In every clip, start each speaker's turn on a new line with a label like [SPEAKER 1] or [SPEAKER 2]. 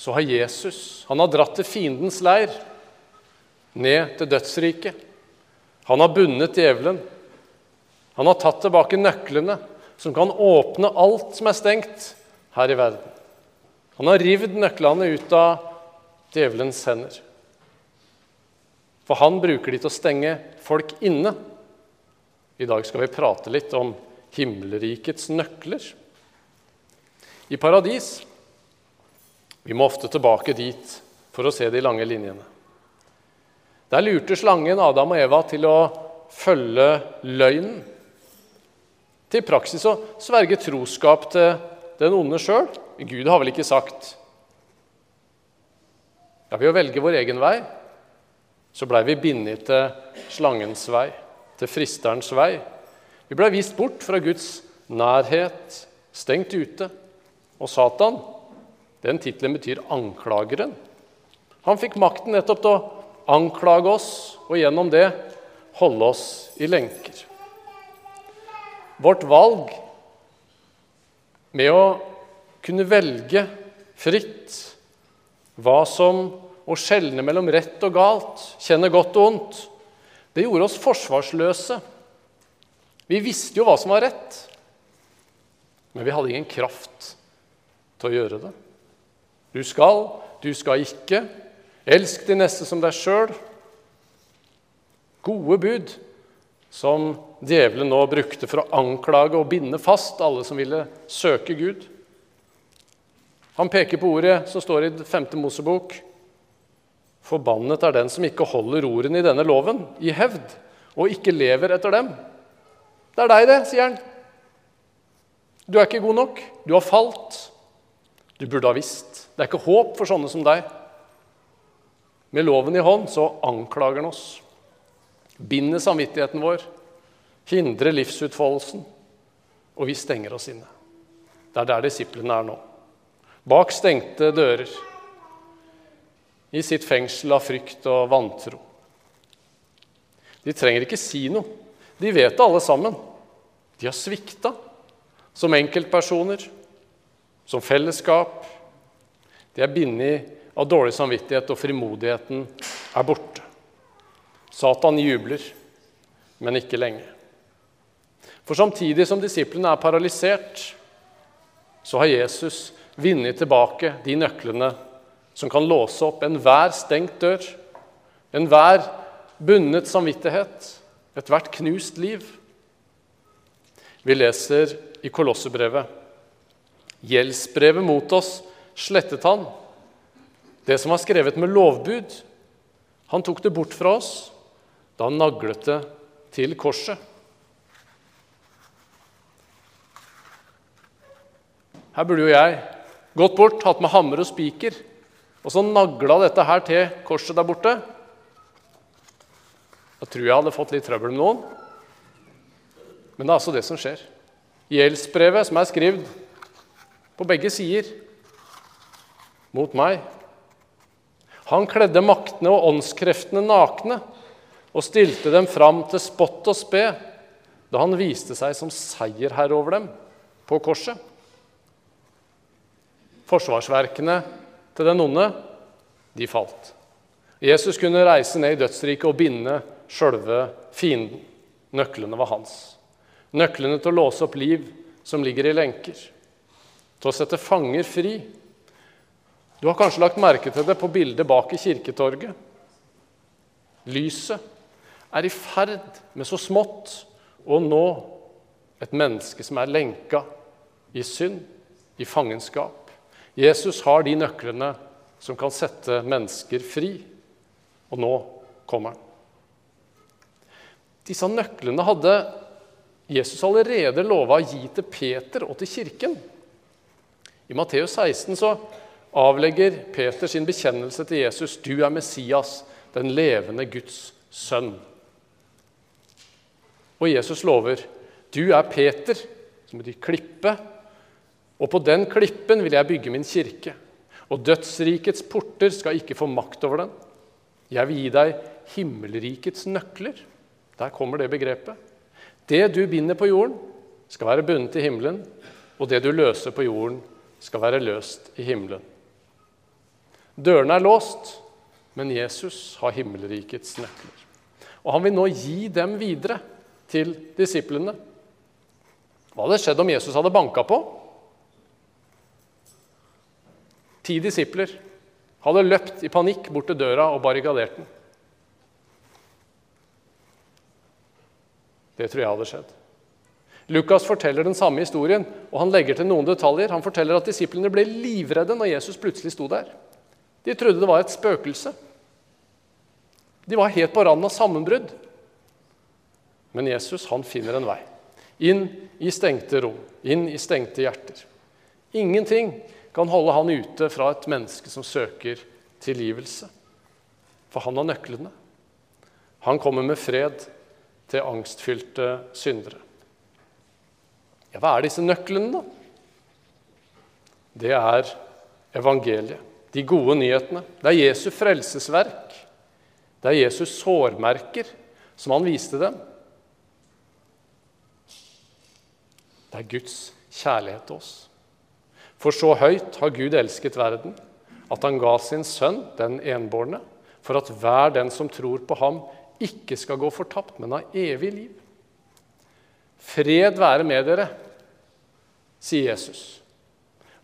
[SPEAKER 1] så har Jesus han har dratt til fiendens leir, ned til dødsriket. Han har bundet djevelen. Han har tatt tilbake nøklene som kan åpne alt som er stengt her i verden. Han har rivd nøklene ut av djevelens hender. For han bruker de til å stenge folk inne. I dag skal vi prate litt om himmelrikets nøkler. I paradis Vi må ofte tilbake dit for å se de lange linjene. Der lurte slangen Adam og Eva til å følge løgnen. Til praksis å sverge troskap til den onde sjøl. Gud har vel ikke sagt Ja, Ved å velge vår egen vei så blei vi bindet til slangens vei, til fristerens vei. Vi blei vist bort fra Guds nærhet, stengt ute. Og Satan, den tittelen betyr anklageren. Han fikk makten nettopp til å anklage oss, og gjennom det holde oss i lenker. Vårt valg med å kunne velge fritt hva som å skjelne mellom rett og galt, kjenne godt og ondt, det gjorde oss forsvarsløse. Vi visste jo hva som var rett, men vi hadde ingen kraft til å gjøre det. Du skal, du skal ikke. Elsk de neste som deg sjøl. Gode bud som djevelen nå brukte for å anklage og binde fast alle som ville søke Gud. Han peker på ordet som står i 5. Mosebok. Forbannet er den som ikke holder ordene i denne loven i hevd, og ikke lever etter dem. Det er deg, det, sier han. Du er ikke god nok. Du har falt. Du burde ha visst. Det er ikke håp for sånne som deg. Med loven i hånd så anklager han oss. Binder samvittigheten vår. Hindrer livsutfoldelsen. Og vi stenger oss inne. Det er der disiplene er nå. Bak stengte dører i sitt fengsel av frykt og vantro. De trenger ikke si noe. De vet det, alle sammen. De har svikta som enkeltpersoner, som fellesskap. De er bindet av dårlig samvittighet, og frimodigheten er borte. Satan jubler, men ikke lenge. For samtidig som disiplene er paralysert, så har Jesus vunnet tilbake de nøklene som kan låse opp enhver stengt dør, enhver bundet samvittighet, ethvert knust liv. Vi leser i Kolossebrevet Gjeldsbrevet mot oss slettet han. Det som var skrevet med lovbud. Han tok det bort fra oss da han naglet det til korset. Her burde jo jeg gått bort, hatt med hammer og spiker og så nagla dette her til korset der borte. Da tror jeg hadde fått litt trøbbel med noen. Men det er altså det som skjer. Gjeldsbrevet som er skrevet på begge sider mot meg. Han kledde maktene og åndskreftene nakne og stilte dem fram til spott og spe da han viste seg som seierherre over dem på korset. Forsvarsverkene til den onde, de falt. Jesus kunne reise ned i dødsriket og binde sjølve fienden. Nøklene var hans. Nøklene til å låse opp liv som ligger i lenker. Til å sette fanger fri. Du har kanskje lagt merke til det på bildet bak i kirketorget. Lyset er i ferd med så smått å nå et menneske som er lenka i synd, i fangenskap. Jesus har de nøklene som kan sette mennesker fri. Og nå kommer han. Disse nøklene hadde Jesus allerede lova å gi til Peter og til kirken. I Matteus 16 så avlegger Peter sin bekjennelse til Jesus. Du er Messias, den levende Guds sønn. Og Jesus lover, du er Peter, som betyr klippe, og på den klippen vil jeg bygge min kirke, og dødsrikets porter skal ikke få makt over den. Jeg vil gi deg himmelrikets nøkler. Der kommer det begrepet. Det du binder på jorden, skal være bundet i himmelen, og det du løser på jorden, skal være løst i himmelen. Dørene er låst, men Jesus har himmelrikets nøkler. Og han vil nå gi dem videre til disiplene. Hva hadde skjedd om Jesus hadde banka på? Ti disipler hadde løpt i panikk bort til døra og barrikadert den. Det tror jeg hadde skjedd. Lukas forteller den samme historien, og han legger til noen detaljer. Han forteller at disiplene ble livredde når Jesus plutselig sto der. De trodde det var et spøkelse. De var helt på randen av sammenbrudd. Men Jesus han finner en vei. Inn i stengte rom, inn i stengte hjerter. Ingenting kan holde han ute fra et menneske som søker tilgivelse. For han har nøklene. Han kommer med fred til angstfylte syndere. Ja, hva er disse nøklene, da? Det er evangeliet, de gode nyhetene. Det er Jesu frelsesverk. Det er Jesus sårmerker som han viste dem. Det er Guds kjærlighet til oss. For så høyt har Gud elsket verden, at han ga sin sønn, den enbårne, for at hver den som tror på ham, ikke skal gå fortapt, men ha evig liv. Fred være med dere, sier Jesus.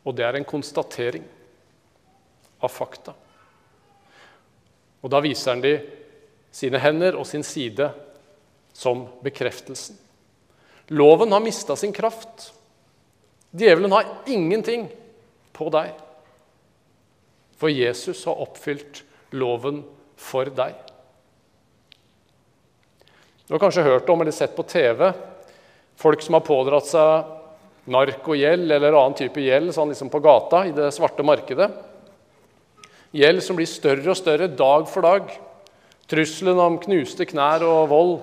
[SPEAKER 1] Og det er en konstatering av fakta. Og da viser han de sine hender og sin side som bekreftelsen. Loven har mista sin kraft. Djevelen har ingenting på deg. For Jesus har oppfylt loven for deg. Du har kanskje hørt om eller sett på TV folk som har pådratt seg narkogjeld eller annen type gjeld sånn liksom på gata i det svarte markedet. Gjeld som blir større og større dag for dag. Trusselen om knuste knær og vold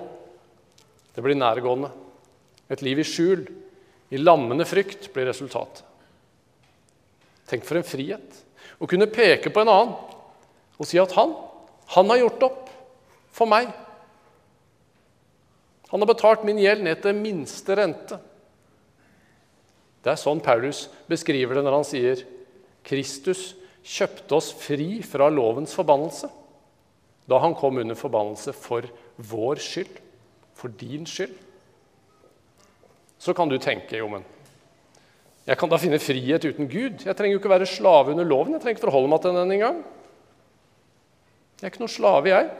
[SPEAKER 1] det blir nærgående. Et liv i skjul, i lammende frykt, blir resultatet. Tenk for en frihet. Å kunne peke på en annen og si at han, han har gjort opp for meg. Han har betalt min gjeld ned til minste rente. Det er sånn Paulus beskriver det når han sier Kristus kjøpte oss fri fra lovens forbannelse da han kom under forbannelse for vår skyld, for din skyld. Så kan du tenke jo, men jeg kan da finne frihet uten Gud. Jeg trenger jo ikke være slave under loven. Jeg trenger ikke forholde meg til den engang. Jeg er ikke noen slave, jeg.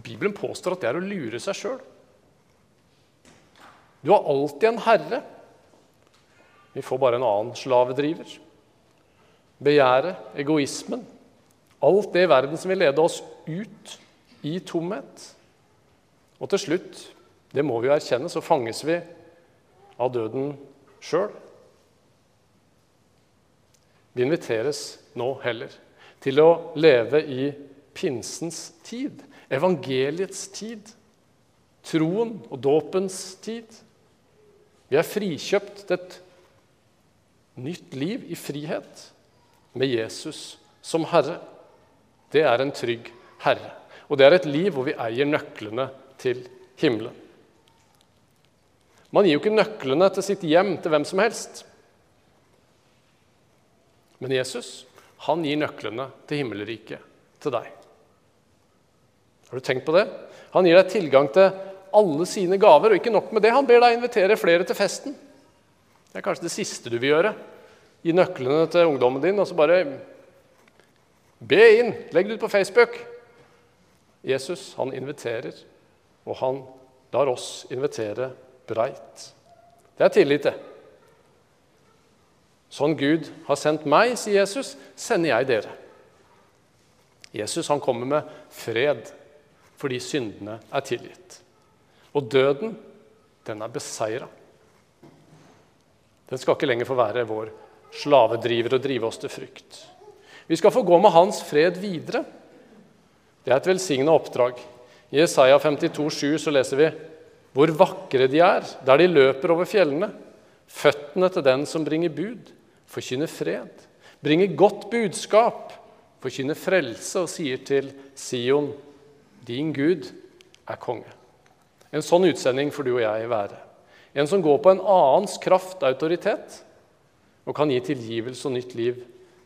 [SPEAKER 1] Bibelen påstår at det er å lure seg sjøl. Du har alltid en herre. Vi får bare en annen slavedriver. Begjæret, egoismen, alt det i verden som vil lede oss ut i tomhet. Og til slutt, det må vi jo erkjenne, så fanges vi av døden sjøl. Vi inviteres nå heller til å leve i pinsens tid evangeliets tid, troen og dåpens tid. Vi er frikjøpt til et nytt liv i frihet med Jesus som Herre. Det er en trygg Herre. Og det er et liv hvor vi eier nøklene til himmelen. Man gir jo ikke nøklene til sitt hjem til hvem som helst. Men Jesus han gir nøklene til himmelriket til deg. Har du tenkt på det? Han gir deg tilgang til alle sine gaver, og ikke nok med det, han ber deg invitere flere til festen. Det er kanskje det siste du vil gjøre. Gi nøklene til ungdommen din, og så bare be inn. Legg det ut på Facebook. Jesus, han inviterer, og han lar oss invitere breit. Det er tillit, det. Sånn Gud har sendt meg, sier Jesus, sender jeg dere. Jesus han kommer med fred fordi syndene er tilgitt. Og døden, den er beseira. Den skal ikke lenger få være vår slavedriver og drive oss til frykt. Vi skal få gå med Hans fred videre. Det er et velsigna oppdrag. I Jesaja 52, 7 så leser vi hvor vakre de er der de løper over fjellene. Føttene til den som bringer bud, forkynner fred. Bringer godt budskap, forkynner frelse og sier til Sion din Gud er konge. En sånn utsending får du og jeg være. En som går på en annens kraft autoritet og kan gi tilgivelse og nytt liv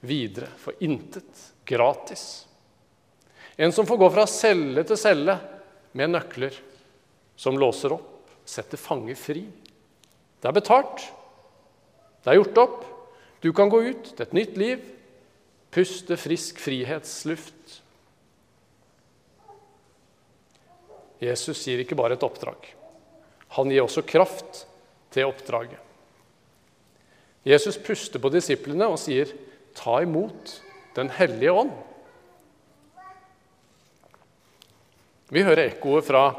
[SPEAKER 1] videre for intet, gratis. En som får gå fra celle til celle med nøkler som låser opp, setter fanger fri. Det er betalt. Det er gjort opp. Du kan gå ut til et nytt liv, puste frisk frihetsluft. Jesus gir ikke bare et oppdrag. Han gir også kraft til oppdraget. Jesus puster på disiplene og sier, 'Ta imot Den hellige ånd'. Vi hører ekkoet fra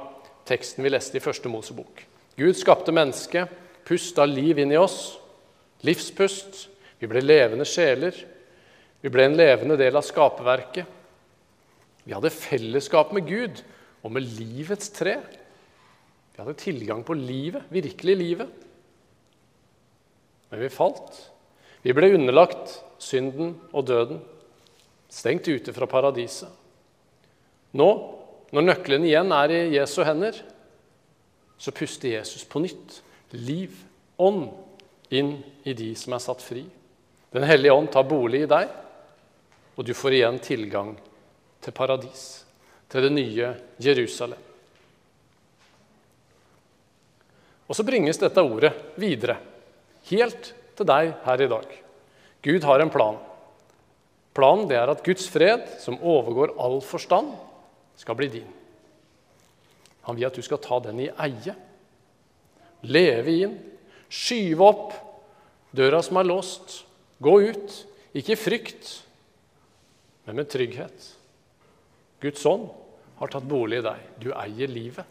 [SPEAKER 1] teksten vi leste i første Mosebok. Gud skapte mennesket, pusta liv inn i oss, livspust. Vi ble levende sjeler. Vi ble en levende del av skaperverket. Vi hadde fellesskap med Gud og med livets tre. Vi hadde tilgang på livet, virkelig livet. Men vi falt. Vi ble underlagt synden og døden, stengt ute fra paradiset. Nå, når nøkkelen igjen er i Jesu hender, så puster Jesus på nytt liv, ånd, inn i de som er satt fri. Den hellige ånd tar bolig i deg, og du får igjen tilgang til paradis, til det nye Jerusalem. Og så bringes dette ordet videre, helt til deg her i dag. Gud har en plan. Planen er at Guds fred, som overgår all forstand, skal bli din. Han vil at du skal ta den i eie, leve inn, skyve opp døra som er låst, gå ut, ikke i frykt, men med trygghet. Guds ånd har tatt bolig i deg. Du eier livet.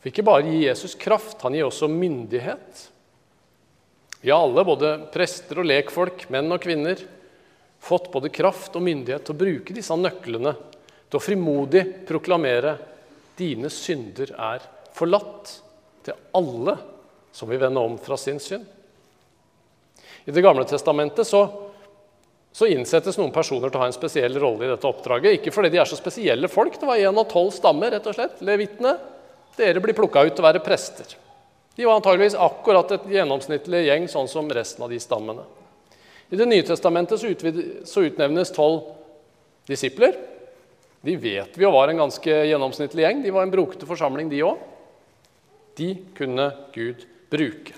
[SPEAKER 1] For ikke bare gir Jesus kraft, han gir også myndighet. Vi har alle, både prester og lekfolk, menn og kvinner, fått både kraft og myndighet til å bruke disse nøklene til å frimodig proklamere dine synder er forlatt til alle som vil vende om fra sin synd. I Det gamle testamentet så, så innsettes noen personer til å ha en spesiell rolle i dette oppdraget. Ikke fordi de er så spesielle folk, det var én av tolv stammer, rett og slett, levittene. Dere blir plukka ut til å være prester. De var antageligvis akkurat et gjennomsnittlig gjeng, sånn som resten av de stammene. I Det nye testamentet så utnevnes tolv disipler. De vet vi jo var en ganske gjennomsnittlig gjeng. De var en brokete forsamling, de òg. De kunne Gud bruke.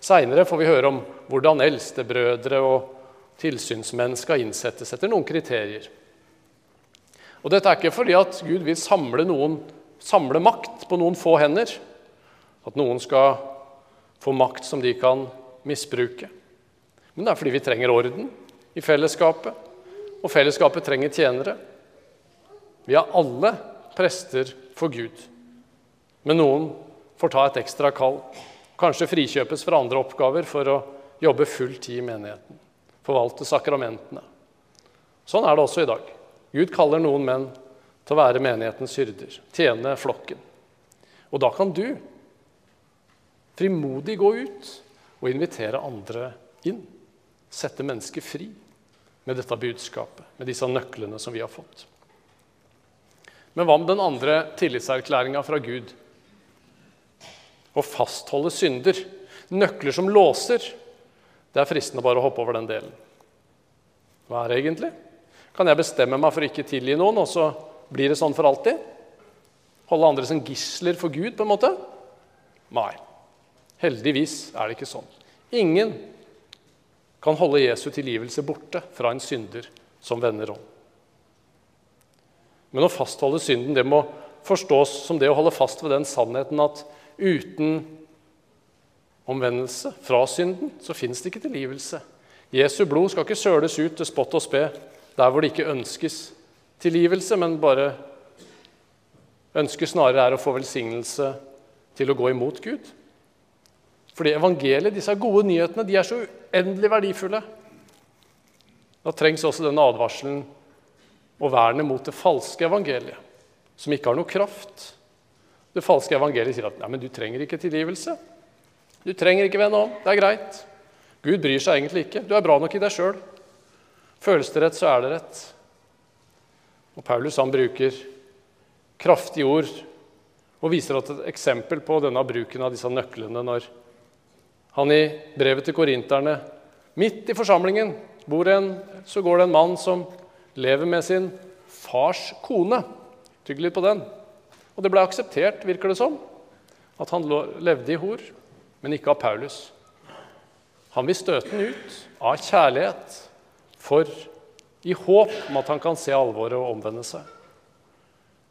[SPEAKER 1] Seinere får vi høre om hvordan eldstebrødre og tilsynsmenn skal innsettes etter noen kriterier. Og Dette er ikke fordi at Gud vil samle noen samle makt på noen få hender. At noen skal få makt som de kan misbruke. Men det er fordi vi trenger orden i fellesskapet, og fellesskapet trenger tjenere. Vi er alle prester for Gud, men noen får ta et ekstra kall. Kanskje frikjøpes fra andre oppgaver for å jobbe full tid i menigheten. Forvalte sakramentene. Sånn er det også i dag. Gud kaller noen menn til å være menighetens hyrder, tjene flokken. Og da kan du frimodig gå ut og invitere andre inn. Sette mennesket fri med dette budskapet, med disse nøklene som vi har fått. Men hva med den andre tillitserklæringa fra Gud? Å fastholde synder. Nøkler som låser. Det er fristende bare å hoppe over den delen. Hva er det egentlig? Kan jeg bestemme meg for å ikke tilgi noen, og så blir det sånn for alltid? Holde andre som gisler for Gud, på en måte? Nei. Heldigvis er det ikke sånn. Ingen kan holde Jesu tilgivelse borte fra en synder som vender om. Men å fastholde synden det må forstås som det å holde fast ved den sannheten at uten omvendelse fra synden, så fins det ikke tilgivelse. Jesu blod skal ikke søles ut til spott og spe der hvor det ikke ønskes tilgivelse, men bare ønsket snarere er å få velsignelse til å gå imot Gud. Fordi evangeliet, disse gode nyhetene, de er så uendelig verdifulle. Da trengs også denne advarselen og vernet mot det falske evangeliet, som ikke har noe kraft. Det falske evangeliet sier at 'nei, men du trenger ikke tilgivelse. Du trenger ikke vende om. Det er greit. Gud bryr seg egentlig ikke. Du er bra nok i deg sjøl. Føles det rett, så er det rett. Og Paulus han bruker kraftige ord og viser et eksempel på denne bruken av disse nøklene når han i brevet til korinterne Midt i forsamlingen bor en, så går det en mann som lever med sin fars kone. Tygg litt på den. Og det ble akseptert, virker det som, at han levde i hor, men ikke av Paulus. Han vil støte den ut av kjærlighet, for i håp om at han kan se alvoret og omvende seg.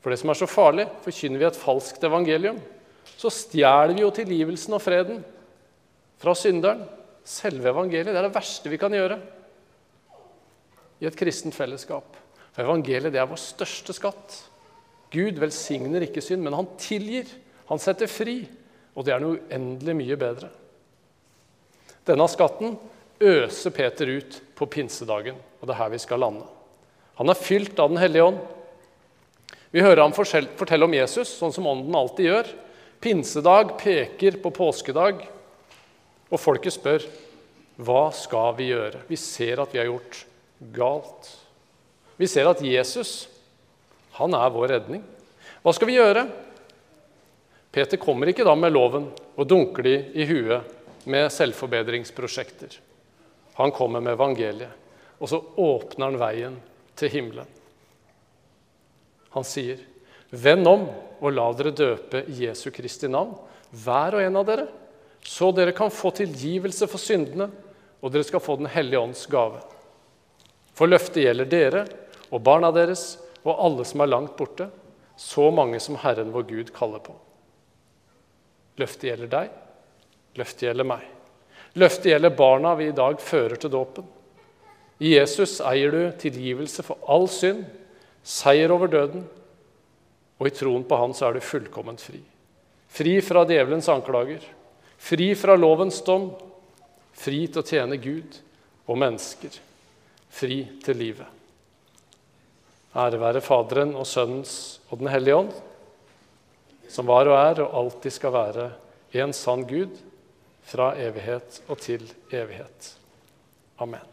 [SPEAKER 1] For det som er så farlig, forkynner vi et falskt evangelium, så stjeler vi jo tilgivelsen og freden fra synderen. Selve evangeliet det er det verste vi kan gjøre i et kristent fellesskap. For evangeliet det er vår største skatt. Gud velsigner ikke synd, men han tilgir. Han setter fri. Og det er noe uendelig mye bedre. Denne skatten øser Peter ut på pinsedagen, og det er her vi skal lande. Han er fylt av Den hellige ånd. Vi hører ham fortelle om Jesus, sånn som Ånden alltid gjør. Pinsedag peker på påskedag, og folket spør hva skal vi gjøre? Vi ser at vi har gjort galt. Vi ser at Jesus, han er vår redning. Hva skal vi gjøre? Peter kommer ikke da med loven og dunker de i huet med selvforbedringsprosjekter. Han kommer med evangeliet, og så åpner han veien til himmelen. Han sier, 'Vend om og la dere døpe i Jesu Kristi navn, hver og en av dere,' 'så dere kan få tilgivelse for syndene, og dere skal få Den hellige ånds gave.' For løftet gjelder dere og barna deres og alle som er langt borte, så mange som Herren vår Gud kaller på. Løftet gjelder deg, Løftet gjelder meg. Løftet gjelder barna vi i dag fører til dåpen. I Jesus eier du tilgivelse for all synd, seier over døden, og i troen på Han så er du fullkomment fri. Fri fra djevelens anklager, fri fra lovens dom, fri til å tjene Gud og mennesker, fri til livet. Ære være Faderen og Sønnens og Den hellige ånd, som var og er og alltid skal være en sann Gud fra evighet og til evighet. Amen.